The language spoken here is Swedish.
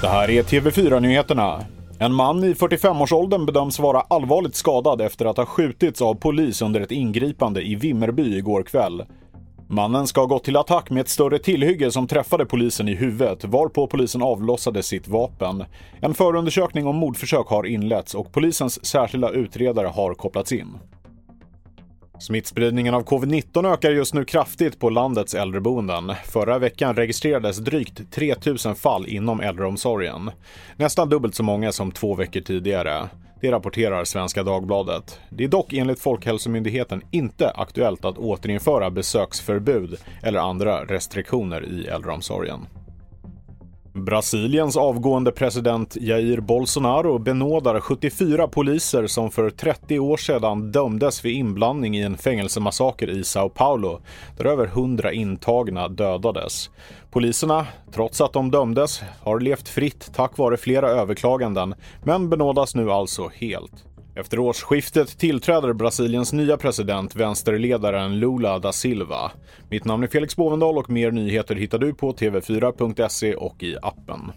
Det här är TV4-nyheterna. En man i 45-årsåldern bedöms vara allvarligt skadad efter att ha skjutits av polis under ett ingripande i Vimmerby igår kväll. Mannen ska ha gått till attack med ett större tillhygge som träffade polisen i huvudet, varpå polisen avlossade sitt vapen. En förundersökning om mordförsök har inletts och polisens särskilda utredare har kopplats in. Smittspridningen av covid-19 ökar just nu kraftigt på landets äldreboenden. Förra veckan registrerades drygt 3 000 fall inom äldreomsorgen. Nästan dubbelt så många som två veckor tidigare. Det rapporterar Svenska Dagbladet. Det är dock enligt Folkhälsomyndigheten inte aktuellt att återinföra besöksförbud eller andra restriktioner i äldreomsorgen. Brasiliens avgående president Jair Bolsonaro benådar 74 poliser som för 30 år sedan dömdes för inblandning i en fängelsemassaker i Sao Paulo, där över 100 intagna dödades. Poliserna, trots att de dömdes, har levt fritt tack vare flera överklaganden, men benådas nu alltså helt. Efter årsskiftet tillträder Brasiliens nya president, vänsterledaren Lula da Silva. Mitt namn är Felix Bovendal och mer nyheter hittar du på tv4.se och i appen.